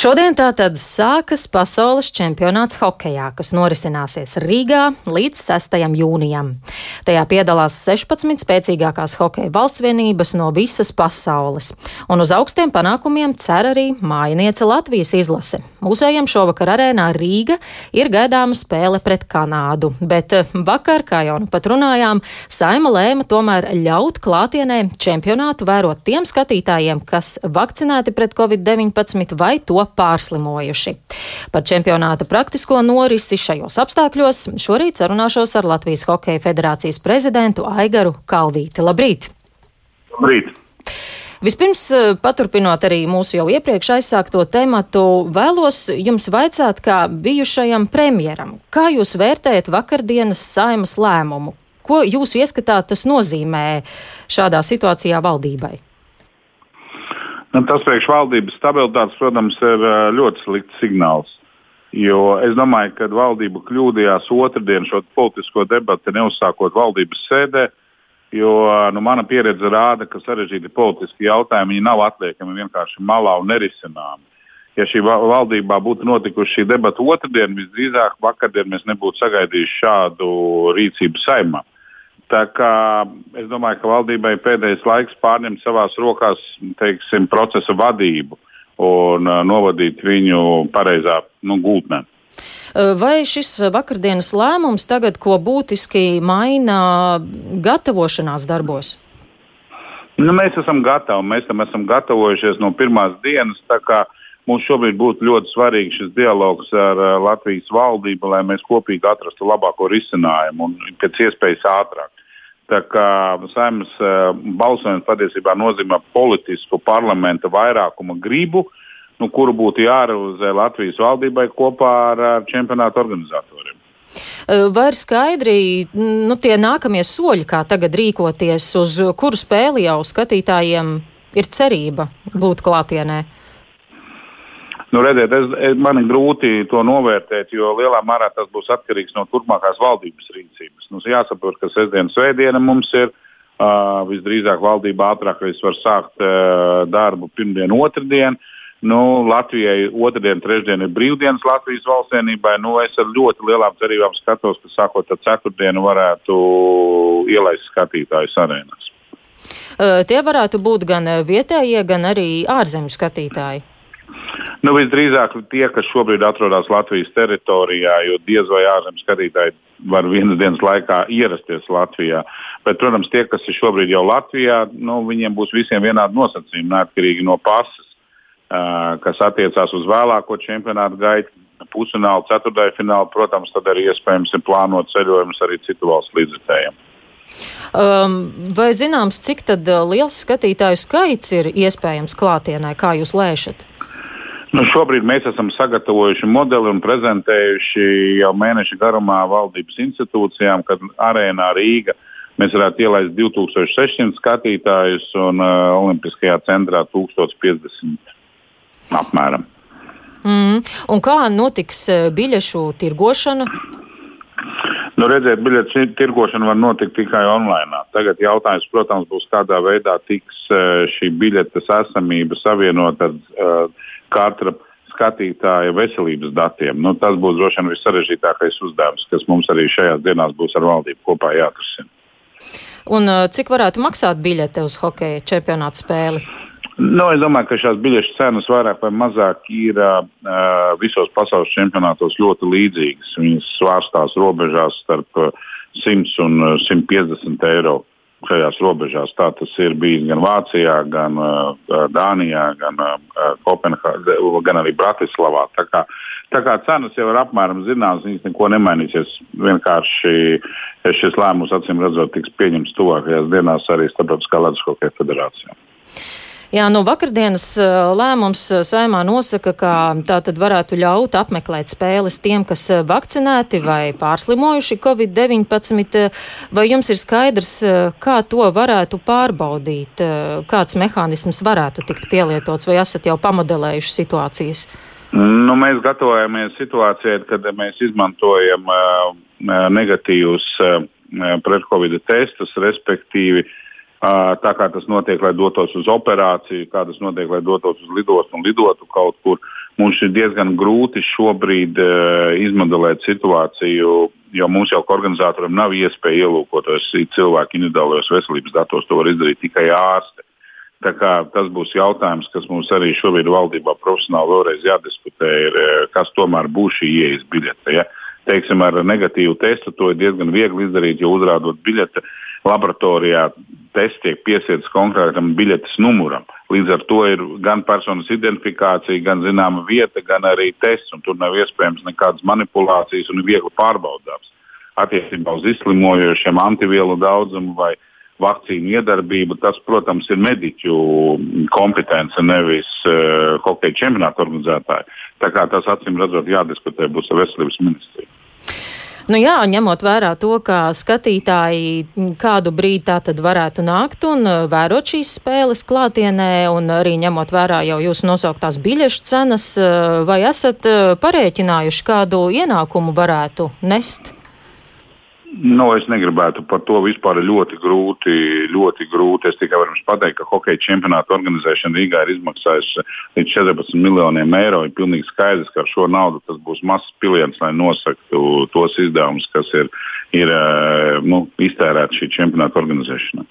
Šodien tātad sākas pasaules čempionāts hokejā, kas norisināsies Rīgā līdz 6. jūnijam. Tajā piedalās 16 spēcīgākās hokeja valsts vienības no visas pasaules, un uz augstiem panākumiem cer arī mājiniece Latvijas izlase. Mūsējiem šovakar arēnā Rīga ir gaidāma spēle pret Kanādu, bet eh, vakar, kā jau nu pat runājām, Saima lēma tomēr ļaut klātienē čempionātu vērot tiem skatītājiem, kas vakcinēti pret covid-19 vai to pārslimojuši. Par čempionāta praktisko norisi šajos apstākļos šorīt sarunāšos ar Latvijas Hokeja federācijas prezidentu Aigaru Kalvīti. Labrīt! Labrīt! Vispirms, eh, paturpinot arī mūsu jau iepriekš aizsākto tematu, vēlos jums vaicāt, kā bijušajam premjeram, kā jūs vērtējat vakardienas saimas lēmumu? Ko jūs ieskatāt tas nozīmē šādā situācijā valdībai? Nu, tas priekš valdības stabilitātes, protams, ir ļoti slikts signāls. Jo es domāju, ka valdība kļūdījās otrdien šo politisko debatu neuzsākot valdības sēdē, jo nu, mana pieredze rāda, ka sarežģīti politiski jautājumi nav atliekami vienkārši malā un nerisināmi. Ja šī valdībā būtu notikusi šī debata otrdien, visdrīzāk vakardien mēs nebūtu sagaidījuši šādu rīcību saimā. Tā kā es domāju, ka valdībai pēdējais laiks pārņemt savās rokās teiksim, procesa vadību un uh, novadīt viņu pareizā nu, gultnē. Vai šis vakardienas lēmums tagad ko būtiski maina gatavošanās darbos? Nu, mēs esam gatavi. Mēs tam esam gatavojušies no pirmās dienas. Mums šobrīd būtu ļoti svarīgs šis dialogs ar uh, Latvijas valdību, lai mēs kopīgi atrastu labāko risinājumu un pēc iespējas ātrāk. Tā kā saimnes uh, balsojums patiesībā nozīmē politisku parlamenta vairākuma gribu, nu, kuru būtu jārealizē Latvijas valdībai kopā ar, ar čempionāta organizatoriem. Vai ir skaidri nu, tie nākamie soļi, kā tagad rīkoties, uz kuru spēli jau skatītājiem ir cerība būt klātienē? Nu, redziet, es, man ir grūti to novērtēt, jo lielā mērā tas būs atkarīgs no turpmākās valdības rīcības. Mums jāsaprot, ka sestdiena, svētdiena mums ir. Uh, visdrīzāk valdība ātrākais var sākt uh, darbu pirmdien, otrdien. Nu, Latvijai otrdien, trešdien ir brīvdienas Latvijas valstsienībai. Nu, es ar ļoti lielām cerībām skatos, ka sākot ar ceturtdienu varētu ielaist skatītājus arēnās. Uh, tie varētu būt gan vietējie, gan arī ārzemju skatītāji. Nu, visdrīzāk tie, kas šobrīd atrodas Latvijas teritorijā, jo diez vai ārzemju skatītāji var vienas dienas laikā ierasties Latvijā. Bet, protams, tie, kas ir šobrīd jau Latvijā, nu, viņiem būs visiem vienādi nosacījumi, neatkarīgi no pases, uh, kas attiecās uz vēlāko čempionātu gaitu, pusfinālu, ceturtajā finālu. Protams, tad arī iespējams ir plānot ceļojumus arī citu valstu līdzekļiem. Um, vai zināms, cik liels skatītāju skaits ir iespējams klātienē, kā jūs lēšat? Nu, šobrīd mēs esam sagatavojuši modeli un prezentējuši jau mēneša garumā valdības institūcijām, kad arēnā Rīga mēs varētu ielaist 2600 skatītājus un uh, Olimpiskajā centrā 1050 apmēram. Mm. Un kā notiks uh, biļešu tirgošana? Nu, redziet, biļešu tirgošana var notikt tikai online. Tagad jautājums, protams, būs, kādā veidā tiks uh, šī biļetes esamība savienot ar uh, katra skatītāja veselības datiem. Nu, tas būs droši vien vissarežģītākais uzdevums, kas mums arī šajās dienās būs ar valdību kopā jāatrisina. Un uh, cik varētu maksāt biļete uz hokeja čempionāta spēli? Nu, es domāju, ka šīs biļešu cenas vairāk vai mazāk ir uh, visos pasaules čempionātos ļoti līdzīgas. Viņas svārstās robežās starp 100 un 150 eiro šajās robežās. Tā tas ir bijis gan Vācijā, gan uh, Dānijā, gan, uh, Kopenhā, gan arī Bratislavā. Tā kā, tā kā cenas jau ir apmēram zināmas, viņas neko nemainīsies. Vienkārši šis lēmums, acīm redzot, tiks pieņemts tuvākajās dienās arī Starptautiskā Latvijas Hokeja federācijā. Jā, nu vakardienas lēmums saimā nosaka, ka tā tad varētu ļaut apmeklēt spēles tiem, kas vakcinēti vai pārslimojuši Covid-19. Vai jums ir skaidrs, kā to varētu pārbaudīt, kāds mehānisms varētu tikt pielietots, vai esat jau pamodelējuši situācijas? Nu, mēs gatavojamies situācijai, kad mēs izmantojam uh, negatīvus uh, pret-covid testus, respektīvi uh, tā kā tas notiek, lai dotos uz operāciju, kā tas notiek, lai dotos uz lidostu un lidotu kaut kur. mums ir diezgan grūti šobrīd uh, izmodelēt situāciju, jo mums jau kā organizatoram nav iespēja ielūkoties cilvēku individuālajos veselības datos. To var izdarīt tikai ārste. Tas būs jautājums, kas mums arī šobrīd valdībā profesionāli vēlreiz jādiskutē, ir, kas tomēr būs šī ieejas biļete. Ja? Teiksim, ar negatīvu testu to ir diezgan viegli izdarīt, jo uzrādot biļeti laboratorijā, tests tiek piesiets konkrētam biļetes numuram. Līdz ar to ir gan personas identifikācija, gan zināma vieta, gan arī tests. Tur nav iespējams nekādas manipulācijas un ir viegli pārbaudāms. Attiecībā uz izslimojošiem antivielu daudzumu vai vakcīnu iedarbību. Tas, protams, ir mediķu kompetence, nevis uh, hokeja čempionāta organizētāji. Tā kā tas acīm redzot jādiskutē būs ar veselības ministriju. Nu jā, ņemot vērā to, ka skatītāji kādu brīdi tā tad varētu nākt un uh, vērot šīs spēles klātienē, un arī ņemot vērā jau jūsu nosauktās biļešu cenas, uh, vai esat uh, parēķinājuši, kādu ienākumu varētu nest? Nu, es negribētu par to vispār ļoti grūti, ļoti grūti. Es tikai varu pateikt, ka hokeja čempionāta organizēšana Rīgā ir izmaksājusi līdz 14 miljoniem eiro. Ir pilnīgi skaidrs, ka ar šo naudu tas būs mazs piliens, lai nosaktu tos izdevumus, kas ir, ir eh, nu, iztērēti šī čempionāta organizēšanai.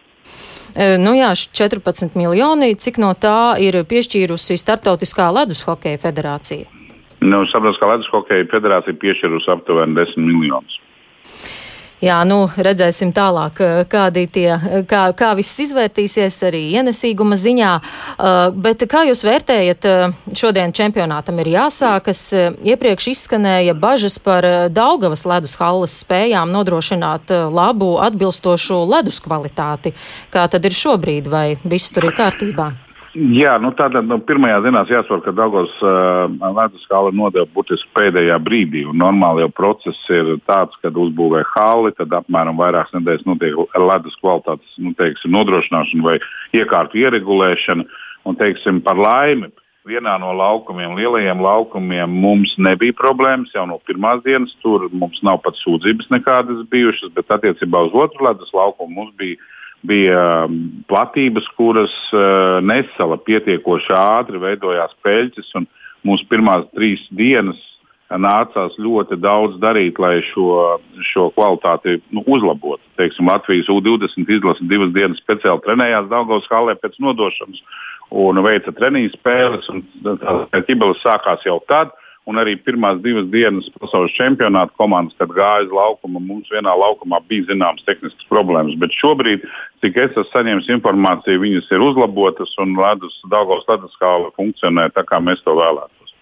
E, nu jā, 14 miljoni, cik no tā ir piešķīrusi Startautiskā ledus hokeja federācija? Nu, Startautiskā ledus hokeja federācija piešķīrusi aptuveni 10 miljonus. Jā, nu redzēsim tālāk, eh, kādi tie, kā, kā viss izvērtīsies arī ienesīguma ziņā. Uh, bet kā jūs vērtējat, šodien čempionātam ir jāsākas, iepriekš izskanēja bažas par Daugavas ledus halles spējām nodrošināt labu, atbilstošu ledus kvalitāti. Kā tad ir šobrīd, vai viss tur ir kārtībā? Jā, nu tātad nu, pirmajā dienās jāsaprot, ka Dāngos uh, ledus skala nodeva būtiski pēdējā brīdī. Normāli jau process ir tāds, kad uzbūvē hali, tad apmēram vairākas nedēļas notiek ledus kvalitātes nu, teiksim, nodrošināšana vai iekārtu ieregulēšana. Un, teiksim, par laimi, vienā no laukumiem, lielajiem laukumiem, mums nebija problēmas jau no pirmās dienas. Tur mums nav pat sūdzības nekādas bijušas, bet attiecībā uz otru ledus laukumu mums bija bija um, platības, kuras uh, nesala pietiekoši ātri, veidojās peļķes. Mūsu pirmās trīs dienas nācās ļoti daudz darīt, lai šo, šo kvalitāti nu, uzlabotu. Teiksim, Latvijas U-20 izlase divas dienas speciāli trenējās Daugavas halē pēc nodošanas un veica treniņu spēles. Ķibeles sākās jau tad, un arī pirmās divas dienas pasaules čempionāta komandas, kad gāja uz laukumu, mums vienā laukumā bija zināmas tehniskas problēmas. Bet šobrīd, cik es esmu saņēmis informāciju, viņas ir uzlabotas un ledus, Daugavas ledus skala funkcionē tā, kā mēs to vēlētos.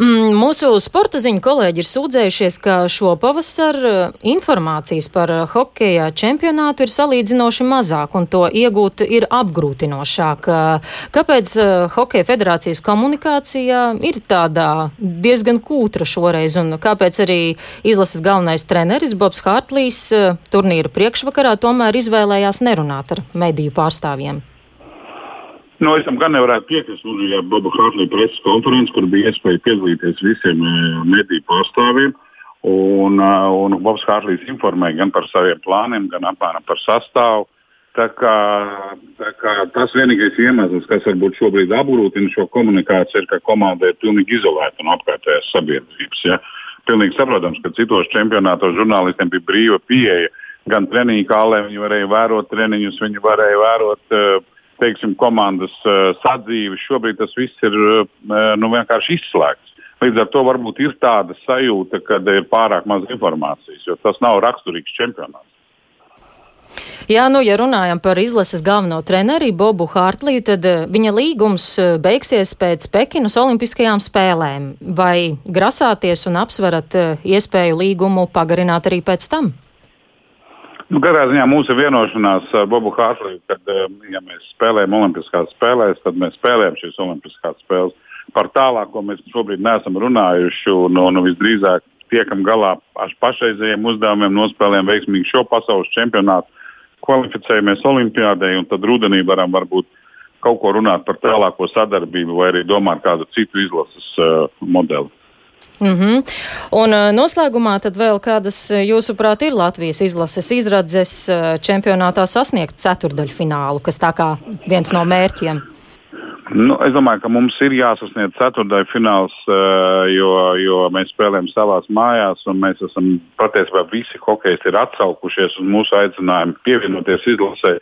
Mm, mūsu sporta ziņu kolēģi ir sūdzējušies, ka šo pavasaru eh, informācijas par eh, hokeja čempionātu ir salīdzinoši mazāk un to iegūt ir apgrūtinošāk. Eh, kāpēc Hokeja federācijas komunikācija ir tādā diezgan kūtra šoreiz un kāpēc arī izlases galvenais treneris Bobs Hārtlīs turnīra priekšvakarā tomēr izvēlējās nerunāt ar mediju pārstāvjiem? Nu, es tam gan nevarētu piekrist. Mums bija Boba Hartlīna preses konferences, kur bija iespēja piedalīties visiem e, mediju pārstāvjiem. Un, e, un Bobs Hārtlīs informēja gan par saviem plāniem, gan apmēram par sastāvu. Tā kā, tā kā tas vienīgais iemesls, kas varbūt šobrīd apgrūtina šo komunikāciju, ir, ka komanda ir pilnīgi izolēta no apkārtējās sabiedrības. Ja? Pilnīgi saprotams, ka citos čempionātos žurnālistiem bija brīva pieeja gan treniņu kālē, viņi varēja vērot treniņus, viņi varēja vērot uh, teiksim, komandas uh, sadzīve. Šobrīd tas viss ir uh, nu, vienkārši izslēgts. Līdz ar to varbūt ir tāda sajūta, ka ir pārāk maz informācijas, jo tas nav raksturīgs čempionāts. Jā, nu, ja runājam par izlases galveno treneri Bobu Hārtliju, tad viņa līgums beigsies pēc Pekinas Olimpiskajām spēlēm. Vai grasāties un apsverat iespēju līgumu pagarināt arī pēc tam? Nu, Katrā ziņā mūsu vienošanās ar Bobu Hārtliju, kad eh, ja mēs spēlējam Olimpiskās spēlēs, tad mēs spēlējam šīs Olimpiskās spēles. Par tālāko mēs šobrīd neesam runājuši un, un visdrīzāk tiekam galā ar pašreizējiem uzdevumiem, nospēlējam veiksmīgi šo pasaules čempionātu, kvalificējamies Olimpijādē un tad rudenī varam varbūt kaut ko runāt par tālāko sadarbību vai arī domāt kādu citu izlases uh, modeli. Mm -hmm. Un uh, noslēgumā tad vēl kādas, uh, jūsuprāt, ir Latvijas izlases izradzes uh, čempionātā sasniegt ceturdaļfinālu, kas tā kā viens no mērķiem? Nu, es domāju, ka mums ir jāsasniedz ceturtais fināls, jo, jo mēs spēlējam savās mājās, un mēs esam patiesībā visi hokeji ir atsaukušies uz mūsu aicinājumu pievienoties izlasē.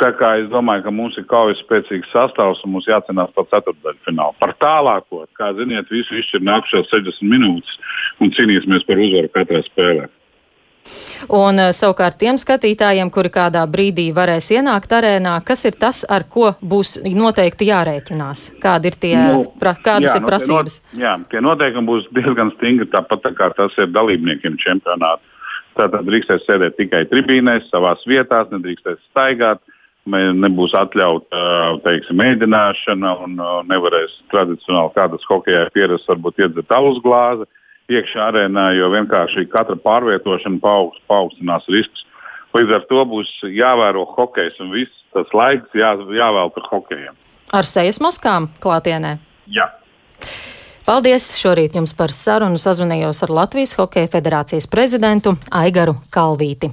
Tā kā es domāju, ka mums ir kaujas spēcīgs sastāvs un mums jācenās par ceturtdaļu finālu. Par tālāko, kā ziniet, visu izšķir nākušās 60 minūtes un cīnīsimies par uzvaru katrā spēlē. Un eh, savukārt tiem skatītājiem, kuri kādā brīdī varēs ienākt arēnā, kas ir tas, ar ko būs noteikti jārēķinās? Kādi ir tie, nu, pra, kādas jā, ir prasības? Nu, tie, not, jā, tie noteikumi būs diezgan stingri, tāpat tā kā tas ir dalībniekiem čempionātā. Tātad drīkstēs sēdēt tikai tribīnēs, savās vietās, nedrīkstēs staigāt. Nebūs atļauta teiksim, mēģināšana un nevarēs tradicionāli kādas hokeja pieredzes, varbūt iedzert alus glāzi. Uh, iekšā arēnā, jo vienkārši katra pārvietošana paaugst, paaugstinās riskus. Līdz ar to būs jāvēro hokejs un viss tas laiks jā, jāvelta hokejam. Ar sejas maskām klātienē? Jā. Paldies! Šorīt jums par sarunu sazvanījos ar Latvijas Hokeja federācijas prezidentu Aigaru Kalvīti.